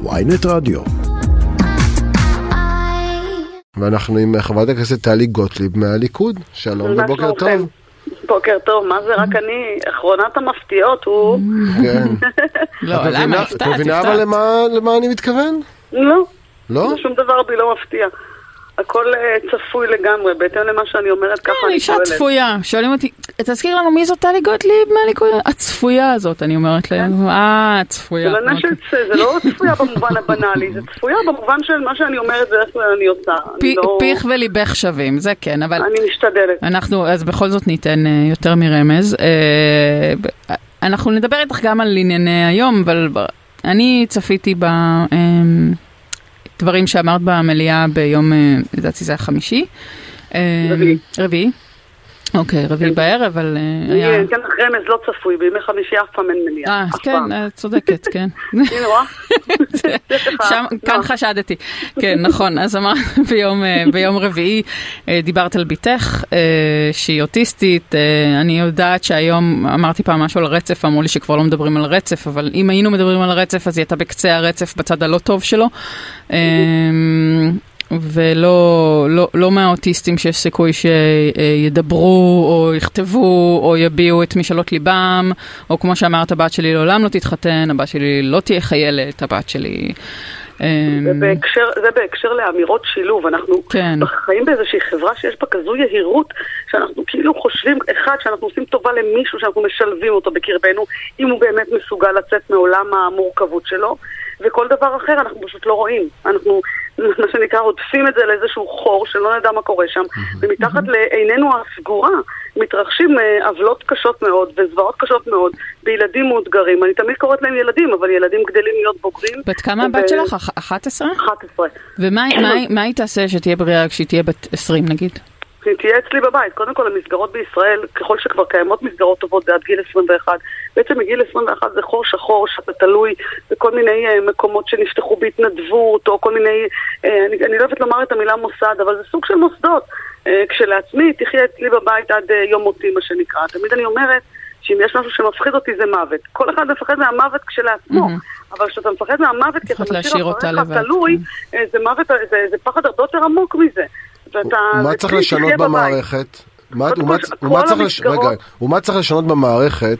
ויינט רדיו. ואנחנו עם חברת הכנסת טלי גוטליב מהליכוד, שלום ובוקר טוב. בוקר טוב, מה זה רק אני, אחרונת המפתיעות הוא... כן. לא, למה? הפתעת, את מבינה אבל למה אני מתכוון? לא, לא? שום דבר בי לא מפתיע. הכל אה, צפוי לגמרי, בהתאם למה שאני אומרת ככה כן, אני אישה פועלת. צפויה. שואלים אותי, תזכיר לנו מי זאת טלי גוטליב מהליכוד? הצפויה הזאת, אני אומרת להם. אה, זה הצפויה. לא אוקיי. זה לא צפויה במובן הבנאלי, זה צפויה במובן של מה שאני אומרת זה איך אני עושה. לא- פיך וליבך שווים, זה כן, אבל אני משתדלת. אנחנו, אז בכל זאת ניתן אה, יותר מרמז. אה, ב- אנחנו נדבר איתך גם על ענייני היום, אבל ב- אני צפיתי בדברים שאמרת במליאה ביום, אה, לדעתי זה היה חמישי. אה, רביעי. רביעי. אוקיי, רביעי כן. בערב, אבל אה, היה... לך רמז לא צפוי, בימי חמישי אף פעם אין מניעה. אה, כן. אה, צודקת, כן. הנה רואה? כאן. חשדתי. כן, נכון. אז אמרת ביום, אה, ביום רביעי דיברת על בתך, שהיא אוטיסטית. אני יודעת שהיום אמרתי פעם משהו על רצף, אמרו לי שכבר לא מדברים על רצף, אבל אם היינו מדברים על רצף, אז היא הייתה בקצה הרצף בצד הלא טוב שלו. ולא לא, לא מהאוטיסטים שיש סיכוי שידברו או יכתבו או יביעו את משאלות ליבם, או כמו שאמרת, הבת שלי לעולם לא תתחתן, הבת שלי לא תהיה חיילת, הבת שלי... זה אמ, בהקשר, זה בהקשר לאמירות שילוב, אנחנו כן. חיים באיזושהי חברה שיש בה כזו יהירות, שאנחנו כאילו חושבים, אחד, שאנחנו עושים טובה למישהו שאנחנו משלבים אותו בקרבנו, אם הוא באמת מסוגל לצאת מעולם המורכבות שלו, וכל דבר אחר אנחנו פשוט לא רואים. אנחנו, מה שנקרא, עודפים את זה לאיזשהו חור שלא נדע מה קורה שם, ומתחת לעינינו הסגורה מתרחשים אה, עוולות קשות מאוד וזוועות קשות מאוד בילדים מאותגרים. אני תמיד קוראת להם ילדים, אבל ילדים גדלים להיות בוגרים. בת כמה הבת שלך? אח- 11? 11. ומה מה- מה היא תעשה שתהיה בריאה כשהיא תהיה בת 20 נגיד? תהיה אצלי בבית. קודם כל, המסגרות בישראל, ככל שכבר קיימות מסגרות טובות, זה עד גיל 21. בעצם מגיל 21 זה חור שחור שאתה תלוי בכל מיני אה, מקומות שנפתחו בהתנדבות, או כל מיני, אה, אני, אני לא אוהבת לומר את המילה מוסד, אבל זה סוג של מוסדות. אה, כשלעצמי, תחיה אצלי בבית עד יום מותי, מה שנקרא. תמיד אני אומרת שאם יש משהו שמפחיד אותי זה מוות. כל אחד מפחד מהמוות כשלעצמו, מהמם. אבל כשאתה מפחד מהמוות, כי אתה משאיר אותה אחריך לבד, תלוי, אה, זה מוות, זה, זה פחד הרבה יותר עמוק מזה. ואתה, מה צריך לשנות. במערכת? ומה- צריך לשנות במערכת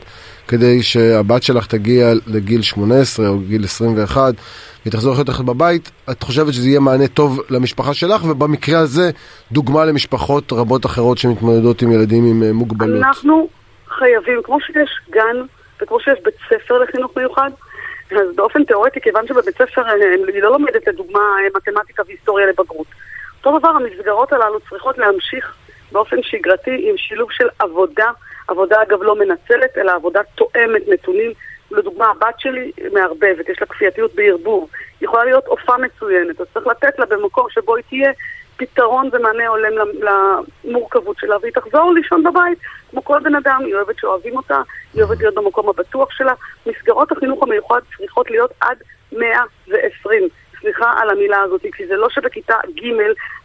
כדי שהבת שלך תגיע לגיל 18 או גיל 21 והיא תחזור לחיות איתך בבית, את חושבת שזה יהיה מענה טוב למשפחה שלך, ובמקרה הזה דוגמה למשפחות רבות אחרות שמתמודדות עם ילדים עם אה, מוגבלות. אנחנו חייבים, כמו שיש גן וכמו שיש בית ספר לחינוך מיוחד, אז באופן תיאורטי, כיוון שבבית ספר אה, היא לא לומדת לדוגמה אה, מתמטיקה והיסטוריה לבגרות. אותו דבר, המסגרות הללו צריכות להמשיך באופן שגרתי עם שילוב של עבודה, עבודה אגב לא מנצלת, אלא עבודה תואמת נתונים. לדוגמה, הבת שלי מערבבת, יש לה כפייתיות בערבוב, היא יכולה להיות אופה מצוינת, אז צריך לתת לה במקום שבו היא תהיה פתרון ומענה הולם למ- למורכבות שלה, והיא תחזור לישון בבית כמו כל בן אדם, היא אוהבת שאוהבים אותה, היא אוהבת להיות במקום הבטוח שלה. מסגרות החינוך המיוחד צריכות להיות עד 120. סליחה על המילה הזאת, כי זה לא שבכיתה ג',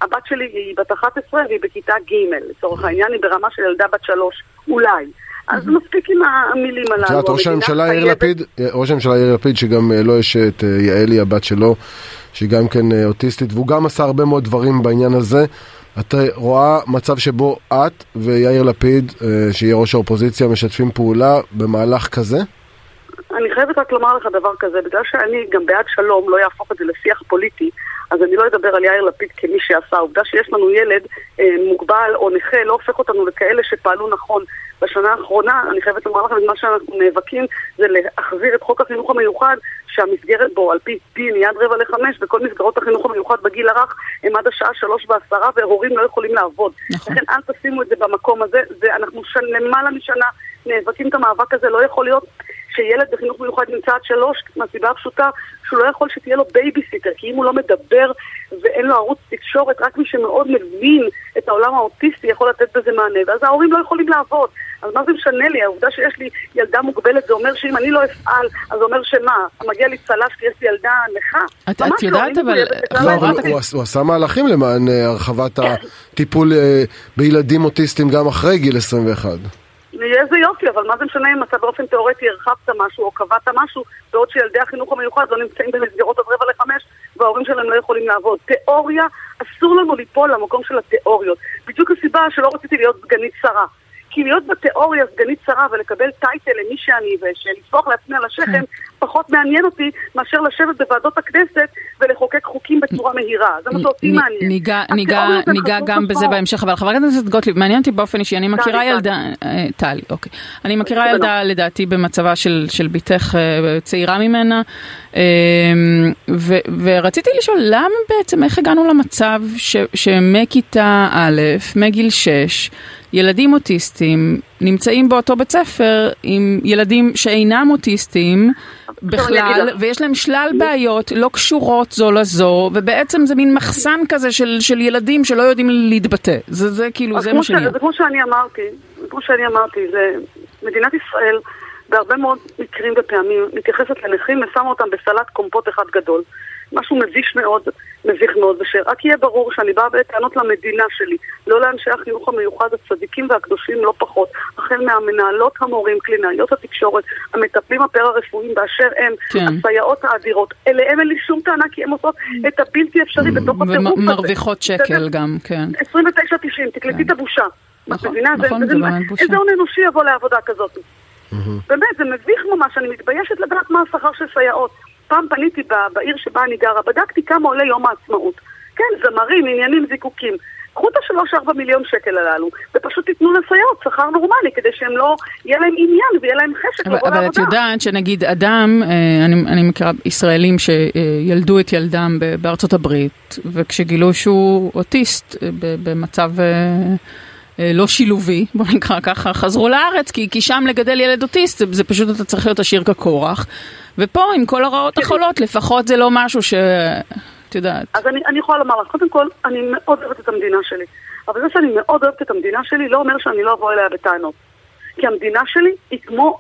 הבת שלי היא בת 11 והיא בכיתה ג', לצורך העניין היא ברמה של ילדה בת שלוש, אולי. אז מספיק עם המילים הללו. את יודעת, ראש הממשלה יאיר לפיד, ראש הממשלה יאיר לפיד, שגם אה, לו יש את אה, יעלי, הבת שלו, שהיא גם כן אה, אוטיסטית, והוא גם עשה הרבה מאוד דברים בעניין הזה. את אה, רואה מצב שבו את ויאיר לפיד, אה, שיהיה ראש האופוזיציה, משתפים פעולה במהלך כזה? אני חייבת רק לומר לך דבר כזה, בגלל שאני גם בעד שלום, לא יהפוך את זה לשיח פוליטי, אז אני לא אדבר על יאיר לפיד כמי שעשה. העובדה שיש לנו ילד אה, מוגבל או נכה לא הופך אותנו לכאלה שפעלו נכון. בשנה האחרונה, אני חייבת לומר לכם מה שאנחנו נאבקים, זה להחזיר את חוק החינוך המיוחד, שהמסגרת בו, על פי דין, עד רבע לחמש, וכל מסגרות החינוך המיוחד בגיל הרך הם עד השעה שלוש ועשרה, והורים לא יכולים לעבוד. נכון. לכן אל תשימו את זה במקום הזה, זה, אנחנו. למעלה משנה נאבקים את המאבק הזה, לא יכול להיות שילד בחינוך מיוחד נמצא עד שלוש, מהסיבה הפשוטה שהוא לא יכול שתהיה לו בייביסיטר, כי אם הוא לא מדבר ואין לו ערוץ תקשורת, רק מי שמאוד מבין את העולם האוטיסטי יכול לתת בזה מענה, ואז ההורים לא יכולים לעבוד. אז מה זה משנה לי? העובדה שיש לי ילדה מוגבלת, זה אומר שאם אני לא אפעל, אז זה אומר שמה? מגיע לי צל"ש כי יש לי ילדה נכה? את- את לא, יודעת, אני אבל- לא, לא, אבל. הוא הוא עשה מהלכים למען אה, הרחבת הטיפול אה, בילדים אוטיסטים גם אחרי גיל 21. איזה יופי, אבל מה זה משנה אם אתה באופן תיאורטי הרחבת משהו או קבעת משהו, בעוד שילדי החינוך המיוחד לא נמצאים במסגרות עד רבע לחמש וההורים שלהם לא יכולים לעבוד. תיאוריה, אסור לנו ליפול למקום של התיאוריות. בדיוק הסיבה שלא רציתי להיות סגנית שרה. כי להיות בתיאוריה סגנית שרה ולקבל טייטל למי שאני ולטפוח לעצמי על השכם כן. פחות מעניין אותי מאשר לשבת בוועדות הכנסת ולחוקק חוקים בצורה מהירה. זה מה שאותי מעניין. ניגע גם בזה בהמשך, אבל חברת הכנסת גוטליב, מעניין אותי באופן אישי, אני מכירה ילדה, אה, טלי, אוקיי. אני מכירה ילדה לדעתי במצבה של בתך אה, צעירה ממנה, אמ, ורציתי לשאול, למה בעצם, איך הגענו למצב שמכיתה א', מגיל 6, ילדים אוטיסטים נמצאים באותו בית ספר עם ילדים שאינם אוטיסטים בכלל, ויש להם שלל בעיות לא קשורות זו לזו, ובעצם זה מין מחסן כזה של, של ילדים שלא יודעים להתבטא. זה, זה כאילו, זה מה שנהיה. זה כמו שאני אמרתי, כמו שאני אמרתי, זה מדינת ישראל בהרבה מאוד מקרים ופעמים מתייחסת לנכים ושמה אותם בסלט קומפוט אחד גדול. משהו מביש מאוד, מביך מאוד, ושרק יהיה ברור שאני באה בטענות למדינה שלי, לא לאנשי החינוך המיוחד, הצדיקים והקדושים לא פחות, החל מהמנהלות המורים, קלינאיות התקשורת, המטפלים הפרה-רפואיים באשר הם, כן. הסייעות האדירות, אליהם אין לי שום טענה כי הן עושות את הבלתי אפשרי בתוך הטירוף הזה. ומרוויחות שקל גם, כן. 29.90, תקלטי את הבושה. נכון, נכון, זה באמת בושה. איזה הון אנושי יבוא לעבודה כזאת? באמת, זה מביך ממש, אני מתביישת לדעת מה השכר של סייעות. פעם פניתי בעיר שבה אני גרה, בדקתי כמה עולה יום העצמאות. כן, זמרים, עניינים, זיקוקים. קחו את השלוש ארבע מיליון שקל הללו, ופשוט תיתנו לסייעות שכר נורמלי, כדי שהם לא, יהיה להם עניין ויהיה להם חשק לבוא לעבודה. אבל את יודעת שנגיד אדם, אה, אני, אני מכירה ישראלים שילדו את ילדם בארצות הברית, וכשגילו שהוא אוטיסט אה, במצב... אה, לא שילובי, בוא נקרא ככה, חזרו לארץ, כי, כי שם לגדל ילד אוטיסט זה, זה פשוט אתה צריך להיות עשיר כקורח. ופה עם כל הרעות החולות, לפחות זה לא משהו ש... את יודעת. אז אני, אני יכולה לומר לך, קודם כל, אני מאוד אוהבת את המדינה שלי. אבל זה שאני מאוד אוהבת את המדינה שלי לא אומר שאני לא אבוא אליה בטענות. כי המדינה שלי היא כמו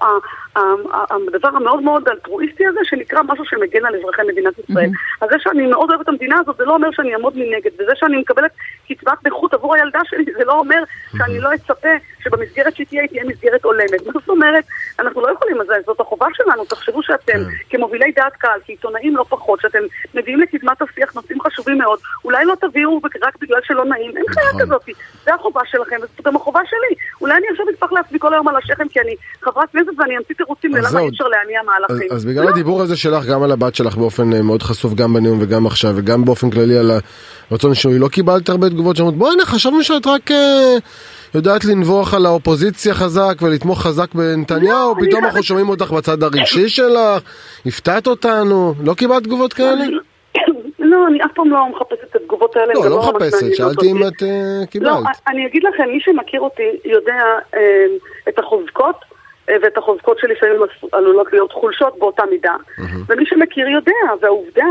הדבר המאוד מאוד אלטרואיסטי הזה, שנקרא משהו שמגן על אזרחי מדינת ישראל. אז זה שאני מאוד אוהבת את המדינה הזאת, זה לא אומר שאני אעמוד מנגד, וזה שאני מקבלת קצבת נכות עבור הילדה שלי, זה לא אומר שאני לא אצפה שבמסגרת שהיא תהיה, היא תהיה מסגרת הולמת. מה זאת אומרת? אנחנו לא יכולים, אז זאת החובה שלנו, תחשבו שאתם, כן. כמובילי דעת קהל, כעיתונאים לא פחות, שאתם מביאים לקדמת השיח נושאים חשובים מאוד, אולי לא תביאו רק בגלל שלא נעים, אין חיה נכון. כזאת, זה החובה שלכם, וזאת גם החובה שלי. אולי אני עכשיו אצטרך לעצמי כל היום על השכם, כי אני חברת כנסת ואני אמציא תירוצים ללמה אי אפשר להניע מהלכים. אז בגלל לא. הדיבור הזה שלך, גם על הבת שלך באופן אה, מאוד חשוף, גם בנאום וגם עכשיו, וגם באופן כללי על הרצון שלי, לא קיבלת הרבה תגובות שאומרות, בואי הנה, חשבנו שאת רק... אה, יודעת לנבוח על האופוזיציה חזק ולתמוך חזק בנתניהו, לא, פתאום אנחנו שומעים אותך בצד הרגשי שלך, הפתעת אותנו, לא קיבלת תגובות כאלה? לא, אני אף פעם לא מחפשת את התגובות האלה. לא, לא, לא מחפשת, שאלתי אם את אה, קיבלת. לא, אני אגיד לכם, מי שמכיר אותי יודע אה, את החוזקות. ואת החוזקות שלפעמים עלולות להיות חולשות באותה מידה. ומי שמכיר יודע, והעובדה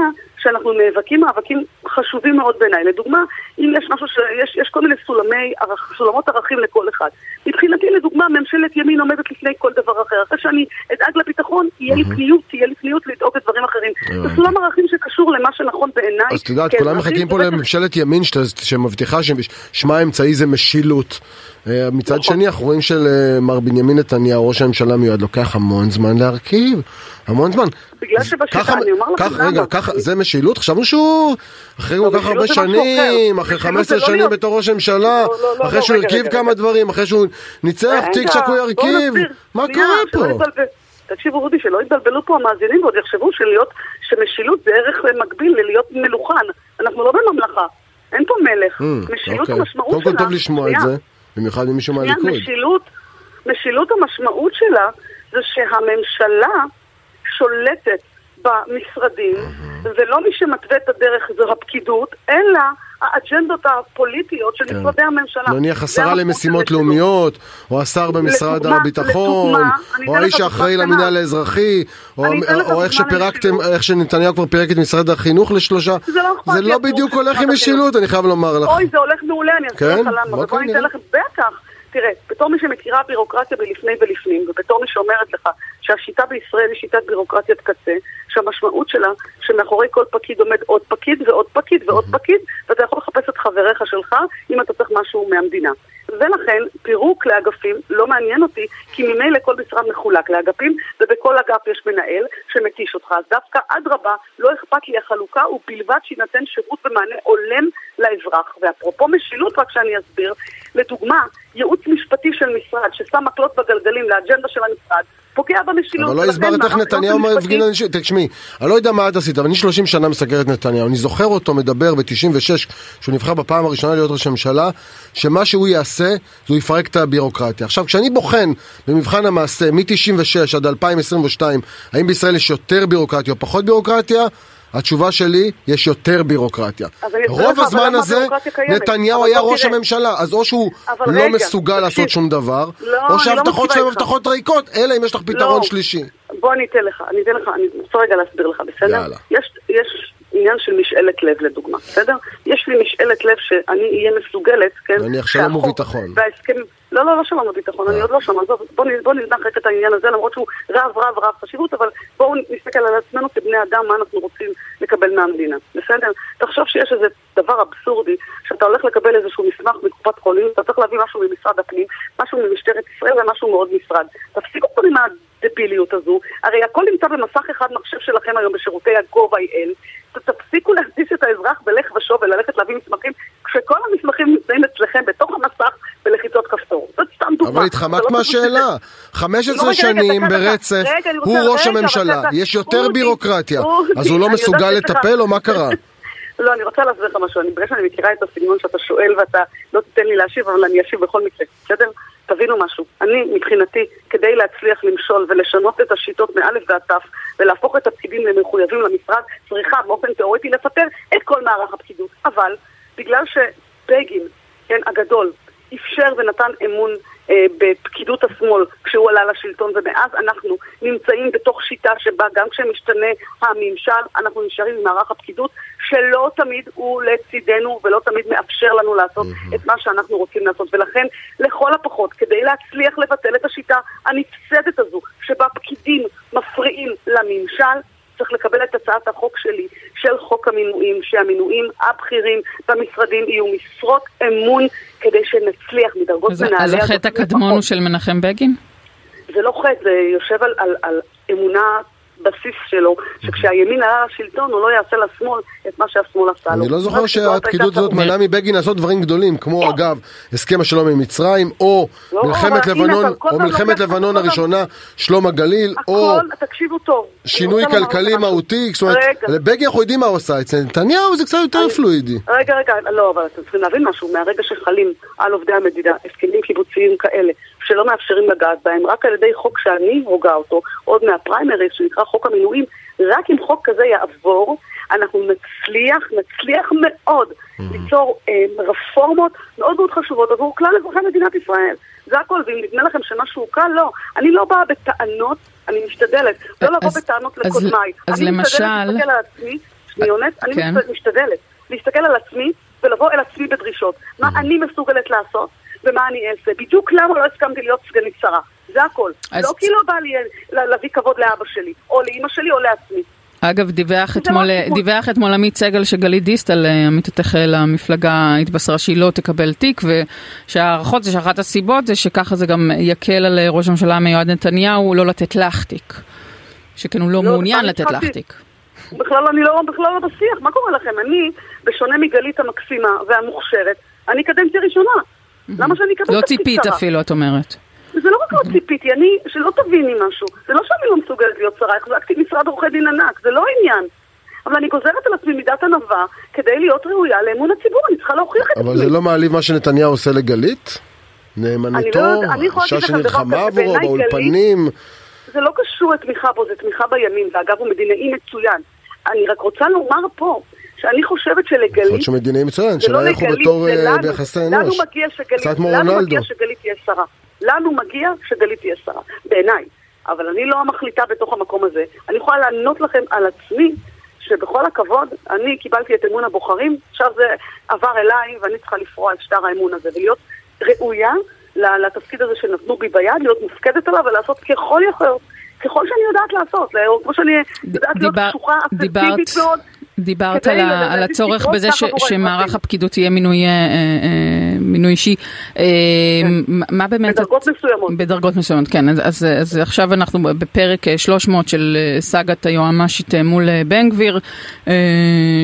שאנחנו נאבקים מאבקים חשובים מאוד בעיניי. לדוגמה, אם יש משהו שיש יש כל מיני סולמי, סולמות ערכים לכל אחד. מבחינתי, לדוגמה, ממשלת ימין עומדת לפני כל דבר אחר. אחרי שאני אדאג לביטחון, יהיה לי פניות, תהיה לי פניות לדאוג לדברים אחרים. זה סולם ערכים שקשור למה שנכון בעיניי. אז את יודעת, כולם מחכים פה לממשלת ימין שמבטיחה ששמה האמצעי זה משילות. אה, מצד נכון. שני, אנחנו רואים שלמר בנימין נתניהו, ראש הממשלה מיועד, לוקח המון זמן להרכיב. המון זמן. בגלל שבשיטה, אני אומר לכם למה. רגע, זה משילות? חשבנו שהוא אחרי כל כך הרבה שנים, אחרי 15 לא שנים בתור ראש הממשלה, לא, לא, אחרי שהוא הרכיב כמה דברים, אחרי שהוא ניצח, תיק שק הוא ירכיב, מה קורה פה? תקשיבו רודי, שלא יתבלבלו פה המאזינים ועוד יחשבו שלהיות, שמשילות זה ערך מקביל ללהיות מלוכן. אנחנו לא בממלכה, אין פה מלך. Hmm, משילות אוקיי. המשמעות שלה... קודם כל טוב לשמוע את זה, במיוחד ממישהו מהליכוד. משילות המשמעות שלה זה שהממשלה שולטת במשרדים, ולא מי שמתווה את הדרך זו הפקידות, אלא האג'נדות הפוליטיות של כן. משרדי הממשלה. נניח השרה למשימות לאומיות, או השר במשרד לדוגמה, הביטחון, לדוגמה, או האיש האחראי למינהל האזרחי, או, או איך שפירקתם, איך שנתניהו כבר פירק את משרד החינוך לשלושה. זה לא, זה לא בדיוק הולך עם משילות, אני חייב לומר לך. אוי, זה הולך מעולה, אני אסביר כן? לך למה. ובוא אני אתן לכם, בטח. תראה, בתור מי שמכירה בירוקרטיה בלפני ולפנים, ובתור מי שאומרת לך שהשיטה בישראל היא שיטת בירוקרטיית קצה, שהמשמעות שלה שמאחורי כל פקיד עומד עוד פקיד ועוד פקיד ועוד פקיד, ואתה יכול לחפש את חבריך שלך אם אתה צריך משהו מהמדינה. ולכן פירוק לאגפים לא מעניין אותי, כי ממילא כל משרד מחולק לאגפים, ובכל אגף יש מנהל שמתיש אותך. אז דווקא אדרבה, לא אכפת לי החלוקה, ובלבד שיינתן שירות ומענה הולם לאזרח. ואפרופו משילות, רק שאני אסביר, לדוגמה, ייעוץ משפטי של משרד ששם מקלות בגלגלים לאג'נדה של המשרד, פוגע במשילות. אבל לא הסברת איך נתניהו מפגין אנשים, תשמעי, אני לא יודע מה את עשית, אבל אני 30 שנה מסקר את נתניהו, אני זוכר אותו מדבר ב-96, כשהוא נבחר בפעם הראשונה להיות ראש הממשלה, שמה שהוא יעשה, זה הוא יפרק את הבירוקרטיה. עכשיו, כשאני בוחן במבחן המעשה, מ-96 עד 2022, האם בישראל יש יותר בירוקרטיה או פחות בירוקרטיה, התשובה שלי, יש יותר בירוקרטיה. רוב הזמן הזה, נתניהו היה ראש הממשלה, אז או שהוא לא מסוגל לעשות שום דבר, לא, או שההבטחות שלהם הבטחות ריקות, אלא אם יש לך פתרון שלישי. בוא אני אתן לך, אני אתן לך, אני רוצה רגע להסביר לך, בסדר? יש עניין של משאלת לב לדוגמה, בסדר? יש לי משאלת לב שאני אהיה מסוגלת, כן? נניח שלום וביטחון. וההסכם... לא, לא, לא שלום וביטחון, אני עוד לא שם, עזוב, בואו נזנח רק את העניין הזה, למרות שהוא רב רב רב חשיבות, אבל בואו נסתכל על עצמנו כבני אדם, מה אנחנו רוצים לקבל מהמדינה, בסדר? תחשוב שיש איזה דבר אבסורדי, שאתה הולך לקבל איזשהו מסמך מקופת חולים, אתה צריך להביא משהו ממשרד הפנים, משהו ממשטרת ישראל ומשהו מאוד משרד. תפסיקו כבר עם הדביליות הזו, הרי הכל נמצא במסך אחד מחשב שלכם היום בשירותי ה-gov.il, תפסיקו להכניס את האזרח בלך ושוב וללכת להביא מסמכים, כשכל המסמכים נמצאים אצלכם בתוך המסך בלחיצות כפתור. זאת סתם דוגמה. אבל התחמקת לא מהשאלה. 15 שנים ברצף, הוא ראש הממשלה, יש יותר בירוקרטיה, אז הוא לא מסוגל לטפל או מה קרה? לא, אני רוצה להסביר לך משהו, אני בגלל שאני מכירה את הסגנון שאתה שואל ואתה לא תיתן לי להשיב, אבל אני אשיב בכל מקרה, בסדר? תבינו משהו, אני מבחינתי, כדי להצליח למשול ולשנות את השיטות מאלף ועד תף ולהפוך את הפקידים למחויבים למשרד, צריכה באופן תיאורטי לפטר את כל מערך הפקידות. אבל בגלל שבגין, כן, הגדול, אפשר ונתן אמון אה, בפקידות השמאל כשהוא עלה לשלטון, ומאז אנחנו נמצאים בתוך שיטה שבה גם כשמשתנה הממשל, אנחנו נשארים עם מערך הפקידות, שלא תמיד הוא לצידנו ולא תמיד מאפשר לנו לעשות mm-hmm. את מה שאנחנו רוצים לעשות. ולכן, לכל הפחות, כדי להצליח לבטל את השיטה הנפסדת הזו, שבה פקידים מפריעים לממשל, צריך לקבל את הצעת החוק שלי של חוק המינויים, שהמינויים הבכירים במשרדים יהיו משרות אמון כדי שנצליח מדרגות מנהלי... אז החטא הקדמון הוא של מנחם בגין? זה לא חטא, זה יושב על, על, על אמונה בסיס שלו, שכשהימין עלה לשלטון הוא לא יעשה לשמאל את מה שהשמאל עשה לו. אני לא זוכר שהפקידות הזאת מנעה מבגין לעשות דברים גדולים, כמו כן. אגב הסכם השלום עם מצרים, או לא, מלחמת לבנון, או מלחמת לבנון הראשונה, שלום הגליל, או שינוי כלכלי מהותי, זאת אומרת, לבגין אנחנו יודעים מה הוא עשה, אצל נתניהו זה קצת יותר פלואידי. רגע, רגע, לא, אבל אתם צריכים להבין משהו, מהרגע שחלים על עובדי המדינה הסכמים קיבוציים כאלה, שלא מאפשרים לגעת בהם, רק על ידי חוק שאני הוגה אותו, עוד מהפריימריז, שנקרא חוק המינויים, רק אם חוק כזה יעבור, אנחנו נצליח, נצליח מאוד mm-hmm. ליצור אה, רפורמות מאוד מאוד חשובות עבור כלל אזרחי מדינת ישראל. זה הכל, ואם נדמה לכם שמשהו קל, לא. אני לא באה בטענות, אני משתדלת. לא לבוא בטענות לקודמיי. אז למשל... אני משתדלת להסתכל על עצמי, שניונת, אני כן. משתדלת להסתכל על עצמי ולבוא אל עצמי בדרישות. מה אני מסוגלת לעשות? ומה אני אעשה. בדיוק למה לא הסכמתי להיות סגנית שרה. זה הכל. אז... לא כי לא בא לי להביא כבוד לאבא שלי, או לאימא שלי, או לעצמי. אגב, דיווח אתמול, לא דיווח אתמול עמית סגל שגלית דיסטל, אה, עמיתתך למפלגה, התבשרה שהיא לא תקבל תיק, ושההערכות זה שאחת הסיבות זה שככה זה גם יקל על אה, ראש הממשלה המיועד נתניהו לא לתת לך תיק. שכן הוא לא, לא מעוניין לתת לך תיק. בכלל אני לא, בכלל לא בשיח, מה קורה לכם? אני, בשונה מגלית המקסימה והמוכשרת, אני קדנציה ראשונה. למה שאני אקבל לא ציפית אפילו, את אומרת. זה לא רק לא ציפיתי, אני, שלא תביני משהו. זה לא שאני לא מסוגלת להיות שרה, החזקתי משרד עורכי דין ענק, זה לא העניין. אבל אני גוזרת על עצמי מידת ענווה כדי להיות ראויה לאמון הציבור, אני צריכה להוכיח את עצמי. אבל זה לא מעליב מה שנתניהו עושה לגלית? נאמנותו, אישה שנלחמה עבורו באולפנים. זה לא קשור לתמיכה בו, זה תמיכה בימין, ואגב הוא מדינאי מצוין. אני רק רוצה לומר פה, שאני חושבת שלגלית... יכול להיות שהוא מדינאי מצוין, שלא לא ילכו בתור אה, ביחסי אנוש. לנו מגיע שגלית תהיה שרה. לנו מגיע שגלית תהיה שרה, בעיניי. אבל אני לא המחליטה בתוך המקום הזה. אני יכולה לענות לכם על עצמי, שבכל הכבוד, אני קיבלתי את אמון הבוחרים, עכשיו זה עבר אליי ואני צריכה לפרוע את שטר האמון הזה, ולהיות ראויה לתפקיד הזה שנתנו בי ביד, להיות מופקדת עליו ולעשות ככל יכול, ככל שאני יודעת לעשות, כמו שאני יודעת להיות קשוחה אסרטיבית מאוד. דיברת על, על הצורך בזה ש, שמערך הפקידות יהיה מינוי, אה, אה, מינוי אישי. אה, כן. מה באמת... בדרגות את, מסוימות. בדרגות מסוימות, כן. אז, אז, אז עכשיו אנחנו בפרק 300 של סאגת היועמ"שית מול בן גביר,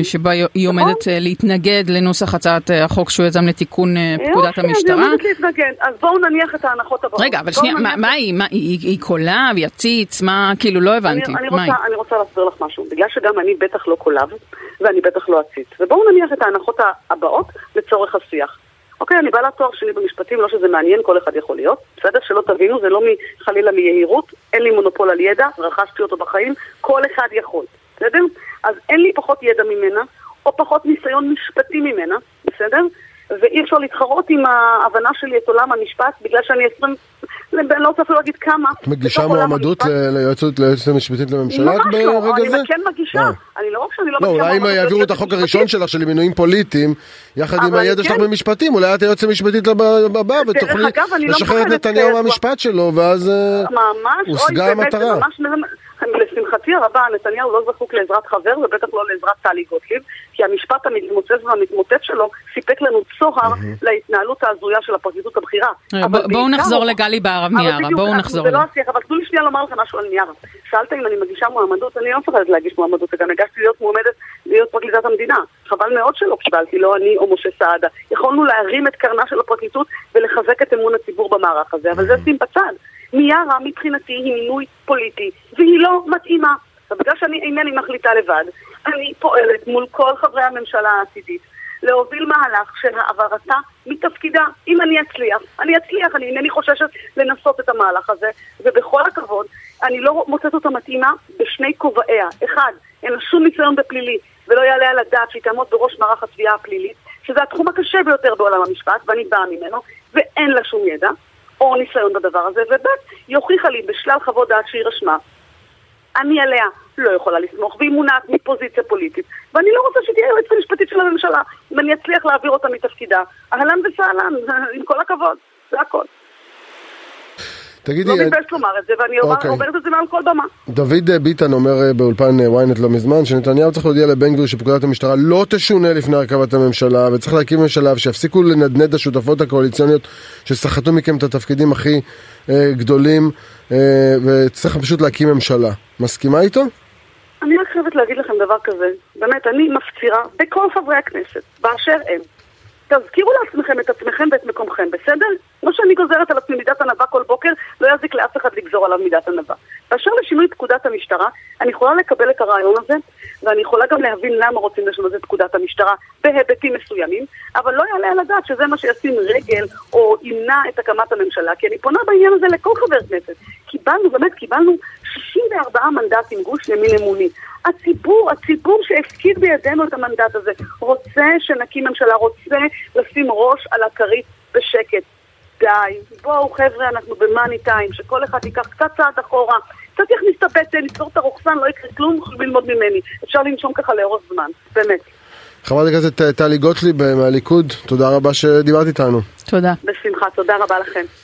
שבה היא עומדת. להתנגד לנוסח הצעת החוק שהוא יזם לתיקון פקודת המשטרה. היא עומדת להתנגד, אז בואו נניח את ההנחות הבאות. רגע, אבל שנייה, מה, מה היא? מה, היא, היא קולב, יציץ? מה, כאילו, לא הבנתי. אני, אני, רוצה, אני רוצה להסביר לך משהו. בגלל שגם אני בטח לא קולב, ואני בטח לא אציץ. ובואו נניח את ההנחות הבאות לצורך השיח. אוקיי, אני בעלת תואר שני במשפטים, לא שזה מעניין, כל אחד יכול להיות. בסדר? שלא תבינו, זה לא חלילה מיהירות, אין לי מונופול על ידע, רכשתי אותו בחיים, כל אחד יכול. בסדר? אז אין לי פחות ידע ממנה, או פחות ניסיון משפטי ממנה, בסדר? ואי אפשר להתחרות עם ההבנה שלי את עולם המשפט, בגלל שאני עשרים, אני לא רוצה אפילו להגיד כמה. את מגישה מועמדות ליועצת המשפטית לממשלה ברגע זה? ממש לא, אני כן מגישה. אה. אני לא רק שאני לא מגישה... לא, אולי אם יעבירו את החוק הראשון שלך של מינויים פוליטיים, יחד עם הידע שלך כן- במשפטים, אולי את היועצת המשפטית הבאה, ותוכלי לא לשחרר את נתניהו מהמשפט שלו, ואז אה, הושגה המטרה. לשמחתי הרבה, נתניהו לא זקוק לעזרת חבר ובטח לא לעזרת טלי גוטליב, כי המשפט המתמוצץ והמתמוטט שלו סיפק לנו צוהר להתנהלות ההזויה של הפרקליטות הבכירה. אה, בואו נחזור לגלי בהרב מיארה, בואו נחזור. זה לא השיח, אבל תנו לי שנייה לומר לך משהו על מיארה. שאלת אם אני מגישה מועמדות, אני לא מפחדת להגיש מועמדות, וגם הגשתי להיות מועמדת להיות פרקליטת המדינה. חבל מאוד שלא קיבלתי, לא אני או משה סעדה. יכולנו להרים את קרנה של הפרקליטות ולחזק את אמון הציבור במערך הזה, אבל זה שים בצד. מיארה מבחינתי היא מינוי פוליטי, והיא לא מתאימה. בגלל שאני אינני מחליטה לבד, אני פועלת מול כל חברי הממשלה העתידית להוביל מהלך של העברתה מתפקידה. אם אני אצליח, אני אצליח, אני אינני חוששת לנסות את המהלך הזה, ובכל הכבוד, אני לא מוצאת אותה מתאימה בשני כובעיה. אחד, אין לה שום ניסיון בפלילי, ולא יעלה על הדעת שהיא תעמוד בראש מערך התביעה הפלילית, שזה התחום הקשה ביותר בעולם המשפט, ואני באה ממנו, ואין לה שום ידע. או ניסיון בדבר הזה, וב' היא הוכיחה לי בשלל חוות דעת שהיא רשמה. אני עליה לא יכולה לסמוך, והיא מונעת מפוזיציה פוליטית. ואני לא רוצה שתהיה היועצת המשפטית של הממשלה, אם אני אצליח להעביר אותה מתפקידה. אהלן וסהלן, עם כל הכבוד, זה הכל. תגידי... לא מתבייש לומר את זה, ואני אוקיי. אומרת את זה מעל כל במה. דוד ביטן אומר אה, באולפן אה, ynet לא מזמן, שנתניהו צריך להודיע לבן גביר שפקודת המשטרה לא תשונה לפני הרכבת הממשלה, וצריך להקים ממשלה, ושיפסיקו לנדנד השותפות הקואליציוניות שסחטו מכם את התפקידים הכי אה, גדולים, אה, וצריך פשוט להקים ממשלה. מסכימה איתו? אני רק חייבת להגיד לכם דבר כזה. באמת, אני מפצירה בכל חברי הכנסת, באשר הם. תזכירו לעצמכם את עצמכם ואת מקומכם, בסדר? כמו שאני גוזרת על עצמי מידת ענווה כל בוקר, לא יזיק לאף אחד לגזור עליו מידת ענווה. באשר לשינוי פקודת המשטרה, אני יכולה לקבל את הרעיון הזה, ואני יכולה גם להבין למה רוצים לשנות את פקודת המשטרה בהיבטים מסוימים, אבל לא יעלה על הדעת שזה מה שישים רגל או ימנע את הקמת הממשלה, כי אני פונה בעניין הזה לכל חבר כנסת. קיבלנו, באמת קיבלנו 64 מנדטים, גוש ימין אמוני. הציבור, הציבור שהפקיד בידינו את המנדט הזה, רוצה שנקים ממשלה, רוצה לשים ראש על הכרית בשקט. די, בואו חבר'ה, אנחנו במאני טיים, שכל אחד ייקח קצת צעד אחורה, קצת יכניס את הבטן, נסגור את הרוחסן, לא יקרה כלום, יכולים ללמוד ממני. אפשר לנשום ככה לאורך זמן, באמת. חברת הכנסת טלי גוטליב מהליכוד, תודה רבה שדיברת איתנו. תודה. בשמחה, תודה רבה לכם.